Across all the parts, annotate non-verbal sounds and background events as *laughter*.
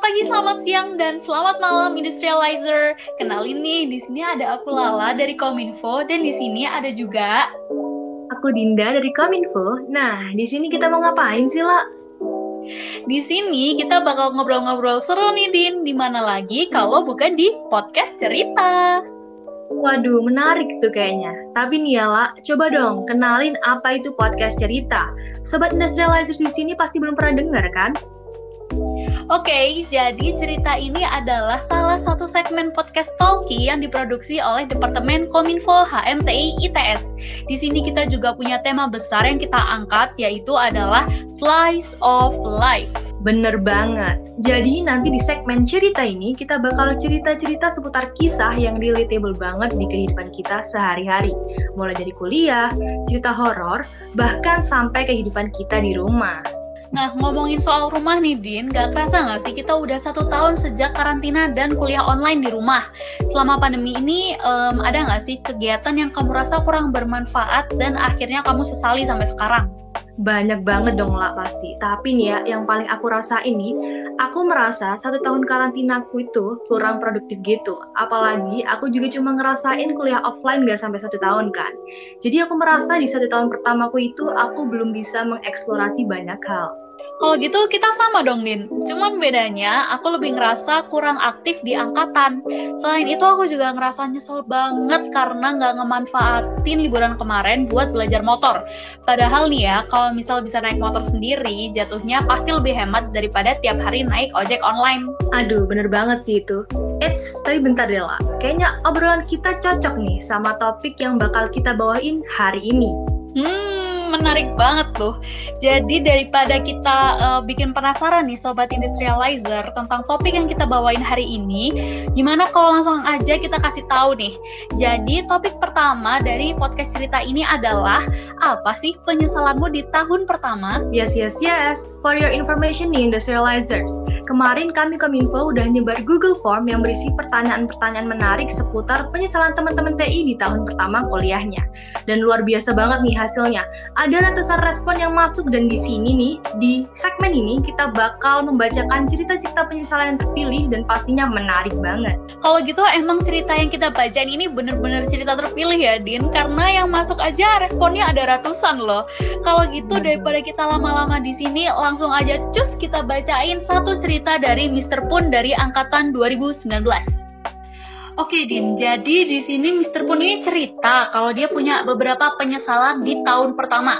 Selamat pagi, selamat siang, dan selamat malam industrializer. Kenalin nih, di sini ada aku Lala dari Kominfo dan di sini ada juga aku Dinda dari Kominfo. Nah, di sini kita mau ngapain sih, La? Di sini kita bakal ngobrol-ngobrol seru nih, Din. Di mana lagi kalau bukan di podcast cerita. Waduh, menarik tuh kayaknya. Tapi nih ya, La, coba dong kenalin apa itu podcast cerita. Sobat Industrializer di sini pasti belum pernah dengar kan? Oke, okay, jadi cerita ini adalah salah satu segmen podcast Talkie yang diproduksi oleh Departemen Kominfo HMTI ITS. Di sini kita juga punya tema besar yang kita angkat yaitu adalah Slice of Life. Bener banget. Jadi nanti di segmen cerita ini kita bakal cerita-cerita seputar kisah yang relatable banget di kehidupan kita sehari-hari. Mulai dari kuliah, cerita horor, bahkan sampai kehidupan kita di rumah. Nah, ngomongin soal rumah nih, Din, gak kerasa nggak sih kita udah satu tahun sejak karantina dan kuliah online di rumah. Selama pandemi ini, um, ada nggak sih kegiatan yang kamu rasa kurang bermanfaat dan akhirnya kamu sesali sampai sekarang? Banyak banget dong lah pasti. Tapi nih ya, yang paling aku rasa ini, aku merasa satu tahun karantinaku itu kurang produktif gitu. Apalagi aku juga cuma ngerasain kuliah offline gak sampai satu tahun kan. Jadi aku merasa di satu tahun pertamaku itu aku belum bisa mengeksplorasi banyak hal. Kalau gitu kita sama dong, Din. Cuman bedanya aku lebih ngerasa kurang aktif di angkatan. Selain itu aku juga ngerasa nyesel banget karena nggak ngemanfaatin liburan kemarin buat belajar motor. Padahal nih ya, kalau misal bisa naik motor sendiri, jatuhnya pasti lebih hemat daripada tiap hari naik ojek online. Aduh, bener banget sih itu. Eits, tapi bentar deh lah. Kayaknya obrolan kita cocok nih sama topik yang bakal kita bawain hari ini. Hmm, menarik banget tuh. Jadi daripada kita uh, bikin penasaran nih sobat industrializer tentang topik yang kita bawain hari ini, gimana kalau langsung aja kita kasih tahu nih. Jadi topik pertama dari podcast cerita ini adalah apa sih penyesalanmu di tahun pertama? Yes, yes, yes. For your information nih industrializers. Kemarin kami Kominfo udah nyebar Google Form yang berisi pertanyaan-pertanyaan menarik seputar penyesalan teman-teman TI di tahun pertama kuliahnya. Dan luar biasa banget nih hasilnya ada ratusan respon yang masuk dan di sini nih di segmen ini kita bakal membacakan cerita-cerita penyesalan yang terpilih dan pastinya menarik banget. Kalau gitu emang cerita yang kita bacain ini bener-bener cerita terpilih ya Din karena yang masuk aja responnya ada ratusan loh. Kalau gitu daripada kita lama-lama di sini langsung aja cus kita bacain satu cerita dari Mr. Pun dari angkatan 2019. Oke Din, jadi di sini Mr. Pun ini cerita kalau dia punya beberapa penyesalan di tahun pertama.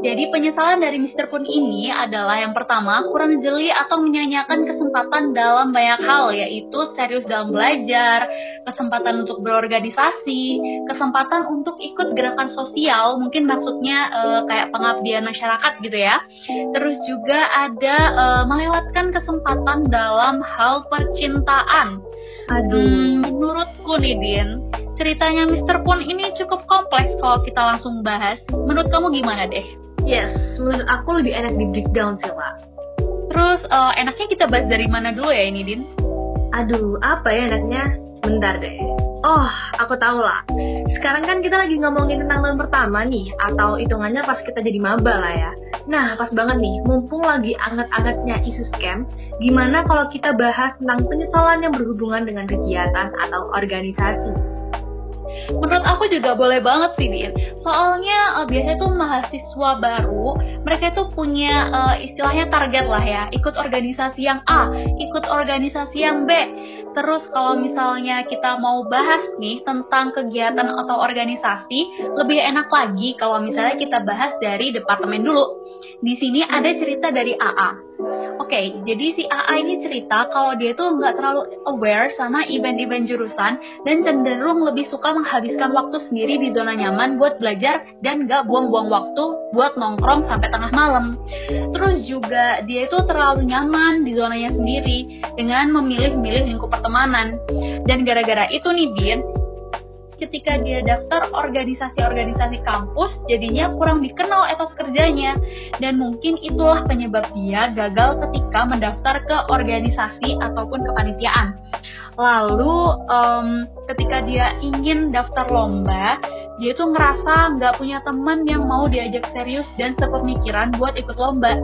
Jadi penyesalan dari Mr. Pun ini adalah yang pertama kurang jeli atau menyanyiakan kesempatan dalam banyak hal yaitu serius dalam belajar, kesempatan untuk berorganisasi, kesempatan untuk ikut gerakan sosial, mungkin maksudnya uh, kayak pengabdian masyarakat gitu ya. Terus juga ada uh, melewatkan kesempatan dalam hal percintaan. Aduh, hmm, menurutku nih Din, ceritanya Mr. Pun ini cukup kompleks kalau kita langsung bahas. Menurut kamu gimana deh? Yes, menurut aku lebih enak di breakdown sih, Pak. Terus uh, enaknya kita bahas dari mana dulu ya ini, Din? Aduh, apa ya enaknya? Bentar deh. Oh, aku tahu lah. Sekarang kan kita lagi ngomongin tentang tahun pertama nih, atau hitungannya pas kita jadi maba lah ya. Nah, pas banget nih, mumpung lagi anget-angetnya isu scam, gimana kalau kita bahas tentang penyesalan yang berhubungan dengan kegiatan atau organisasi? Menurut aku juga boleh banget sih, Din. Soalnya uh, biasanya tuh mahasiswa baru, mereka tuh punya uh, istilahnya target lah ya, ikut organisasi yang A, ikut organisasi yang B. Terus kalau misalnya kita mau bahas nih tentang kegiatan atau organisasi, lebih enak lagi kalau misalnya kita bahas dari departemen dulu. Di sini ada cerita dari AA. Okay, jadi si AA ini cerita kalau dia tuh nggak terlalu aware sama event-event jurusan dan cenderung lebih suka menghabiskan waktu sendiri di zona nyaman buat belajar dan nggak buang-buang waktu buat nongkrong sampai tengah malam. Terus juga dia itu terlalu nyaman di zonanya sendiri dengan memilih-milih lingkup pertemanan. Dan gara-gara itu nih Bin, ketika dia daftar organisasi-organisasi kampus jadinya kurang dikenal etos kerjanya dan mungkin itulah penyebab dia gagal ketika mendaftar ke organisasi ataupun kepanitiaan. Lalu um, ketika dia ingin daftar lomba dia tuh ngerasa nggak punya teman yang mau diajak serius dan sepemikiran buat ikut lomba.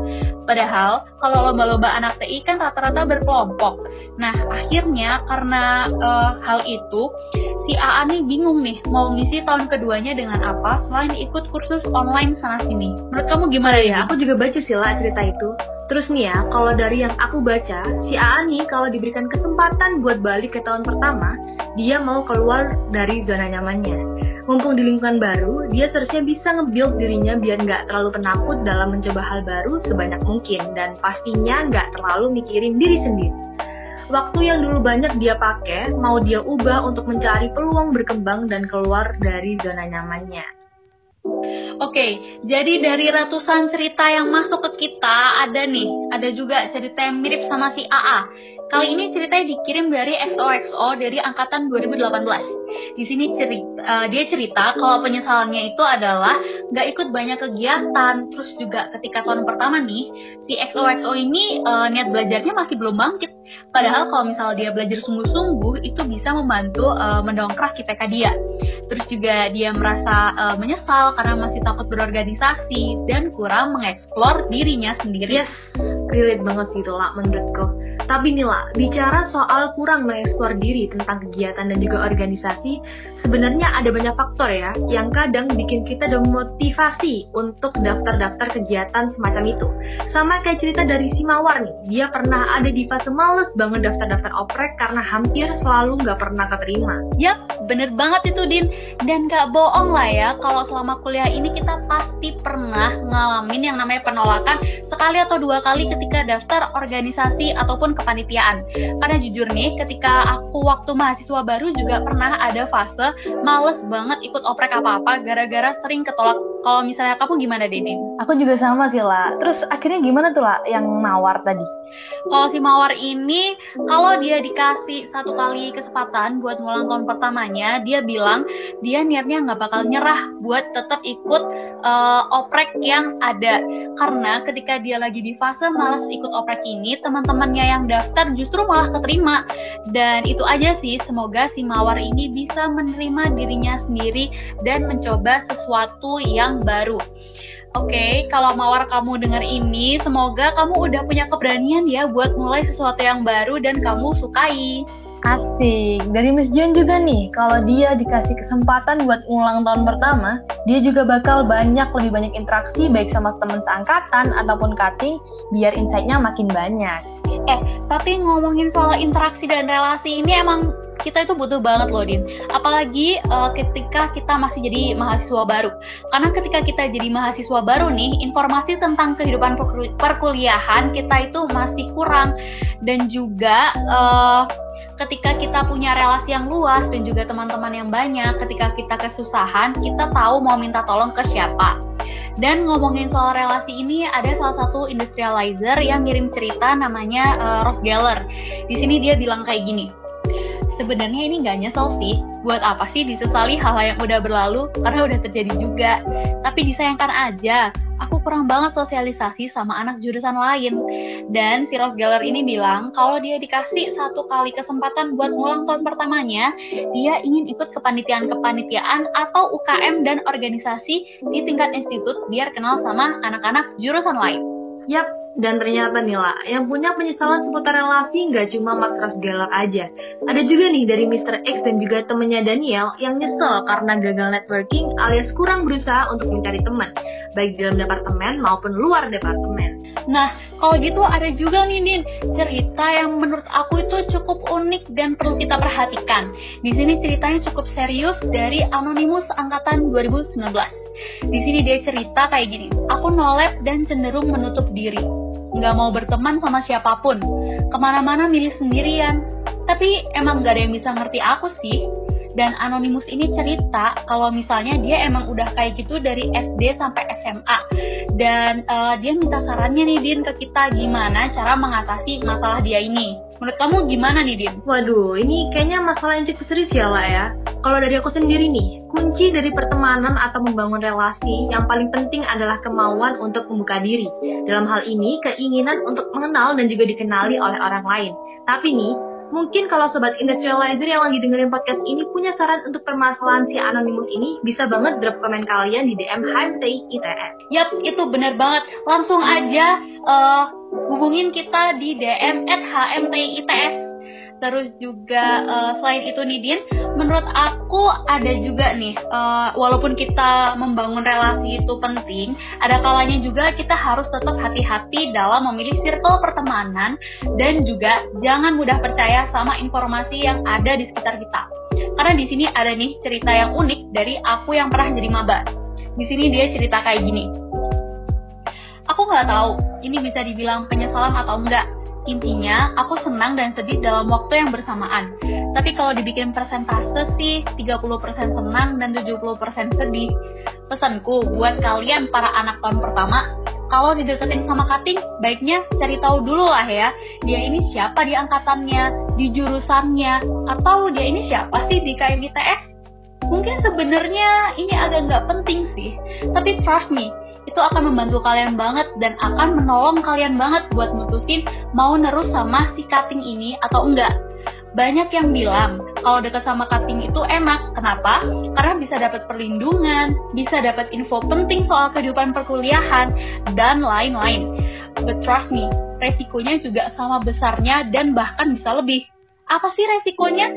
Padahal kalau lomba-lomba anak TI kan rata-rata berkelompok. Nah akhirnya karena uh, hal itu si AA nih bingung nih mau ngisi tahun keduanya dengan apa selain ikut kursus online sana sini. Menurut kamu gimana ya? Aku juga baca sih lah cerita itu. Terus nih ya, kalau dari yang aku baca, si AA nih kalau diberikan kesempatan buat balik ke tahun pertama, dia mau keluar dari zona nyamannya. Mumpung di lingkungan baru, dia seharusnya bisa nge-build dirinya biar nggak terlalu penakut dalam mencoba hal baru sebanyak mungkin, dan pastinya nggak terlalu mikirin diri sendiri. Waktu yang dulu banyak dia pakai, mau dia ubah untuk mencari peluang berkembang dan keluar dari zona nyamannya. Oke, jadi dari ratusan cerita yang masuk ke kita, ada nih, ada juga cerita yang mirip sama si AA. Kali ini ceritanya dikirim dari XOXO dari angkatan 2018. Di sini cerita, uh, dia cerita kalau penyesalannya itu adalah nggak ikut banyak kegiatan, terus juga ketika tahun pertama nih, si XOXO ini uh, niat belajarnya masih belum bangkit. Padahal kalau misal dia belajar sungguh-sungguh, itu bisa membantu uh, mendongkrak IPK dia. Terus juga dia merasa uh, menyesal karena masih takut berorganisasi dan kurang mengeksplor dirinya sendiri. Relate banget sih lah menurutku. Tapi nih lah, bicara soal kurang mengeksplor diri tentang kegiatan dan juga organisasi, sebenarnya ada banyak faktor ya yang kadang bikin kita demotivasi untuk daftar-daftar kegiatan semacam itu. Sama kayak cerita dari si Mawar nih, dia pernah ada di fase males banget daftar-daftar oprek karena hampir selalu nggak pernah keterima. Yap, bener banget itu Din. Dan gak bohong lah ya, kalau selama kuliah ini kita pasti pernah ngalamin yang namanya penolakan sekali atau dua kali ketika daftar organisasi ataupun kepanitiaan. Karena jujur nih, ketika aku waktu mahasiswa baru juga pernah ada fase males banget ikut oprek apa-apa gara-gara sering ketolak. Kalau misalnya kamu gimana, Dini? Aku juga sama sih, lah. Terus akhirnya gimana tuh, lah, yang mawar tadi? Kalau si mawar ini, kalau dia dikasih satu kali kesempatan buat ngulang tahun pertamanya, dia bilang dia niatnya nggak bakal nyerah buat tetap ikut uh, oprek yang ada. Karena ketika dia lagi di fase males ikut oprek ini, teman-temannya yang daftar justru malah keterima. Dan itu aja sih, semoga si Mawar ini bisa menerima dirinya sendiri dan mencoba sesuatu yang baru. Oke, okay, kalau Mawar kamu dengar ini, semoga kamu udah punya keberanian ya buat mulai sesuatu yang baru dan kamu sukai. Asik. Dari Miss Jen juga nih, kalau dia dikasih kesempatan buat ulang tahun pertama, dia juga bakal banyak lebih banyak interaksi baik sama teman seangkatan ataupun cutting biar insight-nya makin banyak. Eh, tapi ngomongin soal interaksi dan relasi ini emang kita itu butuh banget loh, Din. Apalagi uh, ketika kita masih jadi mahasiswa baru. Karena ketika kita jadi mahasiswa baru nih, informasi tentang kehidupan perkuliahan kita itu masih kurang. Dan juga uh, ketika kita punya relasi yang luas dan juga teman-teman yang banyak, ketika kita kesusahan, kita tahu mau minta tolong ke siapa. Dan ngomongin soal relasi ini, ada salah satu industrializer yang ngirim cerita namanya uh, Ross Geller. Di sini dia bilang kayak gini. Sebenarnya ini nggak nyesel sih. Buat apa sih disesali hal-hal yang udah berlalu? Karena udah terjadi juga. Tapi disayangkan aja, aku kurang banget sosialisasi sama anak jurusan lain. Dan si Rose Geller ini bilang kalau dia dikasih satu kali kesempatan buat ngulang tahun pertamanya, dia ingin ikut kepanitiaan-kepanitiaan atau UKM dan organisasi di tingkat institut biar kenal sama anak-anak jurusan lain. Yap, dan ternyata nih lah, yang punya penyesalan seputar relasi nggak cuma Mas Ros Geller aja. Ada juga nih dari Mr. X dan juga temennya Daniel yang nyesel karena gagal networking alias kurang berusaha untuk mencari teman, baik dalam departemen maupun luar departemen. Nah, kalau gitu ada juga nih Din, cerita yang menurut aku itu cukup unik dan perlu kita perhatikan. Di sini ceritanya cukup serius dari Anonymous angkatan 2019. Di sini dia cerita kayak gini, aku nolep dan cenderung menutup diri nggak mau berteman sama siapa pun, ke mana-mana milih sendirian. Tapi emang nggak ada yang bisa ngerti aku sih. Dan Anonymous ini cerita kalau misalnya dia emang udah kayak gitu dari SD sampai SMA. Dan uh, dia minta sarannya nih Din ke kita gimana cara mengatasi masalah dia ini. Menurut kamu gimana nih Din? Waduh, ini kayaknya masalah yang cukup serius ya lah ya. Kalau dari aku sendiri nih, kunci dari pertemanan atau membangun relasi yang paling penting adalah kemauan untuk membuka diri. Dalam hal ini, keinginan untuk mengenal dan juga dikenali oleh orang lain. Tapi nih, Mungkin kalau sobat industrializer yang lagi dengerin podcast ini punya saran untuk permasalahan si Anonymous ini, bisa banget drop komen kalian di DM HMTI ITS. Yap, itu bener banget. Langsung aja uh, hubungin kita di DM at HMTI ITS terus juga uh, selain itu Nidin menurut aku ada juga nih uh, walaupun kita membangun relasi itu penting ada kalanya juga kita harus tetap hati-hati dalam memilih circle pertemanan dan juga jangan mudah percaya sama informasi yang ada di sekitar kita. Karena di sini ada nih cerita yang unik dari aku yang pernah jadi maba. Di sini dia cerita kayak gini nggak tahu ini bisa dibilang penyesalan atau enggak Intinya, aku senang dan sedih dalam waktu yang bersamaan. Tapi kalau dibikin persentase sih 30% senang dan 70% sedih. Pesanku buat kalian para anak tahun pertama, kalau dideketin sama kating, baiknya cari tahu dulu lah ya, dia ini siapa di angkatannya, di jurusannya, atau dia ini siapa sih di KMITS? Mungkin sebenarnya ini agak nggak penting sih, tapi trust me, itu akan membantu kalian banget dan akan menolong kalian banget buat mutusin mau nerus sama si cutting ini atau enggak. Banyak yang bilang kalau deket sama cutting itu enak. Kenapa? Karena bisa dapat perlindungan, bisa dapat info penting soal kehidupan perkuliahan, dan lain-lain. But trust me, resikonya juga sama besarnya dan bahkan bisa lebih. Apa sih resikonya?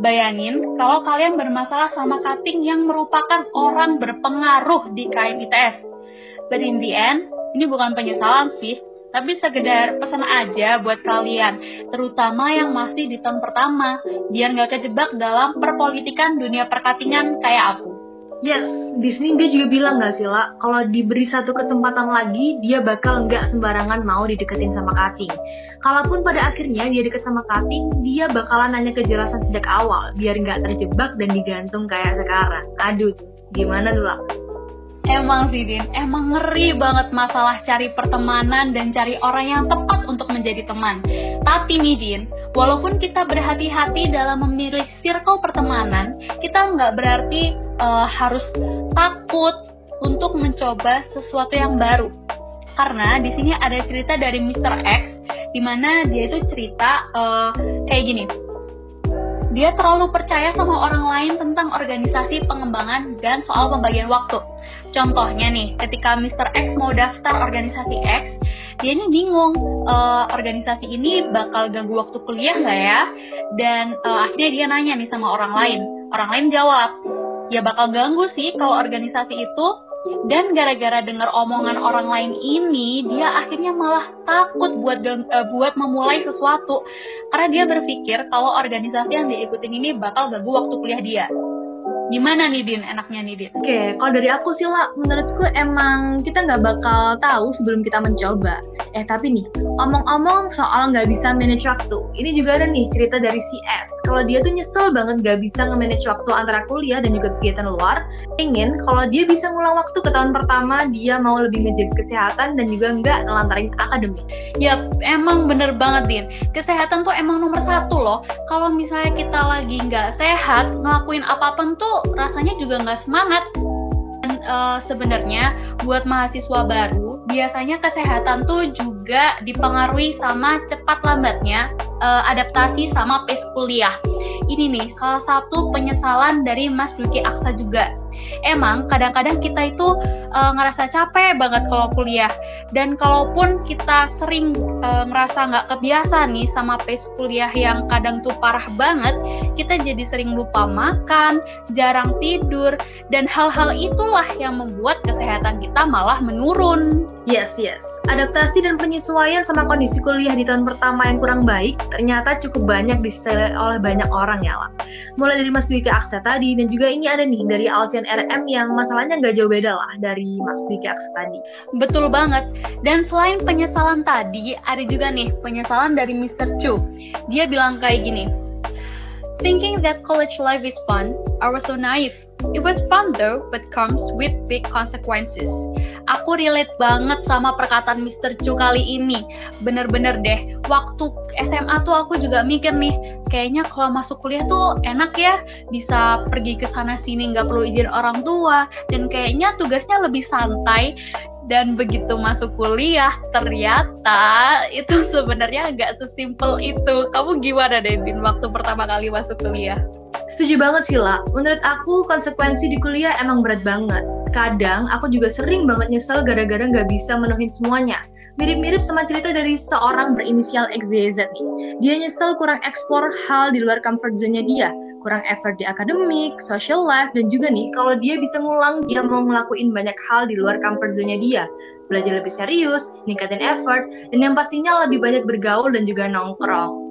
Bayangin kalau kalian bermasalah sama cutting yang merupakan orang berpengaruh di KMITS. But in the end, ini bukan penyesalan sih, tapi sekedar pesan aja buat kalian, terutama yang masih di tahun pertama, biar nggak kejebak dalam perpolitikan dunia perkatingan kayak aku. Yes, di sini dia juga bilang nggak sih lah, kalau diberi satu kesempatan lagi, dia bakal nggak sembarangan mau dideketin sama Kating. Kalaupun pada akhirnya dia deket sama Kating, dia bakalan nanya kejelasan sejak awal, biar nggak terjebak dan digantung kayak sekarang. Aduh, gimana dulu? Emang sih Din, emang ngeri banget masalah cari pertemanan dan cari orang yang tepat untuk menjadi teman. Tapi nih Din, walaupun kita berhati-hati dalam memilih circle pertemanan, kita nggak berarti uh, harus takut untuk mencoba sesuatu yang baru. Karena di sini ada cerita dari Mr. X, di mana dia itu cerita uh, kayak gini dia terlalu percaya sama orang lain tentang organisasi pengembangan dan soal pembagian waktu. Contohnya nih, ketika Mr. X mau daftar organisasi X, dia ini bingung, uh, organisasi ini bakal ganggu waktu kuliah nggak ya? Dan uh, akhirnya dia nanya nih sama orang lain. Orang lain jawab, ya bakal ganggu sih kalau organisasi itu dan gara-gara dengar omongan orang lain ini dia akhirnya malah takut buat uh, buat memulai sesuatu. Karena dia berpikir kalau organisasi yang diikutin ini bakal ganggu waktu kuliah dia Gimana nih Din, enaknya nih Din? Oke, okay, kalau dari aku sih lah, menurutku emang kita nggak bakal tahu sebelum kita mencoba. Eh tapi nih, omong-omong soal nggak bisa manage waktu, ini juga ada nih cerita dari si S. Kalau dia tuh nyesel banget nggak bisa nge-manage waktu antara kuliah dan juga kegiatan luar, ingin kalau dia bisa ngulang waktu ke tahun pertama, dia mau lebih ngejaga kesehatan dan juga nggak ngelantarin akademik. Yap, emang bener banget Din. Kesehatan tuh emang nomor satu loh. Kalau misalnya kita lagi nggak sehat, ngelakuin apa pun tuh rasanya juga nggak semangat. Dan uh, sebenarnya buat mahasiswa baru, biasanya kesehatan tuh juga dipengaruhi sama cepat lambatnya uh, adaptasi sama pace kuliah. Ini nih salah satu penyesalan dari Mas Duki Aksa juga. Emang kadang-kadang kita itu uh, ngerasa capek banget kalau kuliah. Dan kalaupun kita sering uh, ngerasa nggak kebiasa nih sama pace kuliah yang kadang tuh parah banget kita jadi sering lupa makan jarang tidur dan hal-hal itulah yang membuat kesehatan kita malah menurun. Yes yes. Adaptasi dan penyesuaian sama kondisi kuliah di tahun pertama yang kurang baik ternyata cukup banyak disesali oleh banyak orang ya lah mulai dari Mas Wika Aksa tadi dan juga ini ada nih dari Alfian RM yang masalahnya nggak jauh beda lah dari Mas Diki Aks tadi. Betul banget. Dan selain penyesalan tadi, ada juga nih penyesalan dari Mr. Chu. Dia bilang kayak gini, Thinking that college life is fun, I was so naive. It was fun though, but comes with big consequences. Aku relate banget sama perkataan Mr. Chu kali ini. Bener-bener deh, waktu SMA tuh aku juga mikir nih, kayaknya kalau masuk kuliah tuh enak ya, bisa pergi ke sana sini nggak perlu izin orang tua, dan kayaknya tugasnya lebih santai dan begitu masuk kuliah ternyata itu *laughs* sebenarnya nggak sesimpel itu kamu gimana Din waktu pertama kali masuk kuliah Setuju banget sih lah. Menurut aku konsekuensi di kuliah emang berat banget. Kadang aku juga sering banget nyesel gara-gara nggak bisa menuhin semuanya. Mirip-mirip sama cerita dari seorang berinisial XYZ nih. Dia nyesel kurang ekspor hal di luar comfort zone-nya dia. Kurang effort di akademik, social life, dan juga nih kalau dia bisa ngulang dia mau ngelakuin banyak hal di luar comfort zone-nya dia. Belajar lebih serius, ningkatin effort, dan yang pastinya lebih banyak bergaul dan juga nongkrong.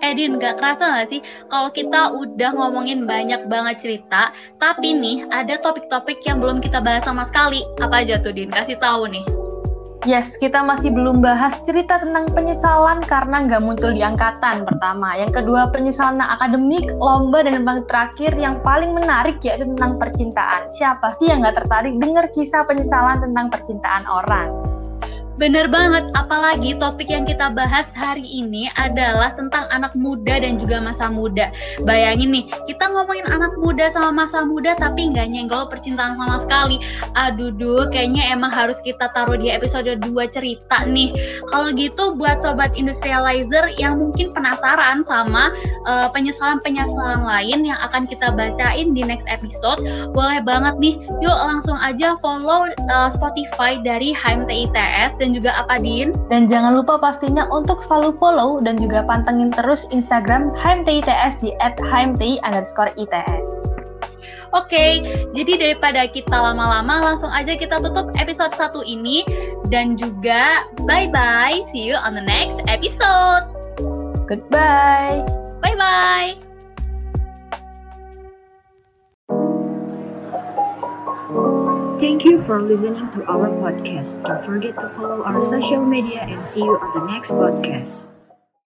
Edin, gak kerasa gak sih kalau kita udah ngomongin banyak banget cerita, tapi nih ada topik-topik yang belum kita bahas sama sekali. Apa aja tuh, Din? Kasih tahu nih. Yes, kita masih belum bahas cerita tentang penyesalan karena nggak muncul di angkatan pertama. Yang kedua, penyesalan akademik, lomba, dan yang terakhir yang paling menarik yaitu tentang percintaan. Siapa sih yang nggak tertarik dengar kisah penyesalan tentang percintaan orang? Bener banget, apalagi topik yang kita bahas hari ini adalah tentang anak muda dan juga masa muda. Bayangin nih, kita ngomongin anak muda sama masa muda tapi nggak nyenggol percintaan sama sekali. Aduh, duh, kayaknya emang harus kita taruh di episode 2 cerita nih. Kalau gitu buat sobat industrializer yang mungkin penasaran sama uh, penyesalan-penyesalan lain yang akan kita bacain di next episode, boleh banget nih, yuk langsung aja follow uh, Spotify dari HMTITS dan dan juga apa Din? Dan jangan lupa pastinya untuk selalu follow dan juga pantengin terus Instagram HMTITS di @hmti underscore ITS. Oke, okay, jadi daripada kita lama-lama, langsung aja kita tutup episode satu ini. Dan juga bye-bye, see you on the next episode. Goodbye. Bye-bye. Thank you for listening to our podcast. Don't forget to follow our social media and see you on the next podcast.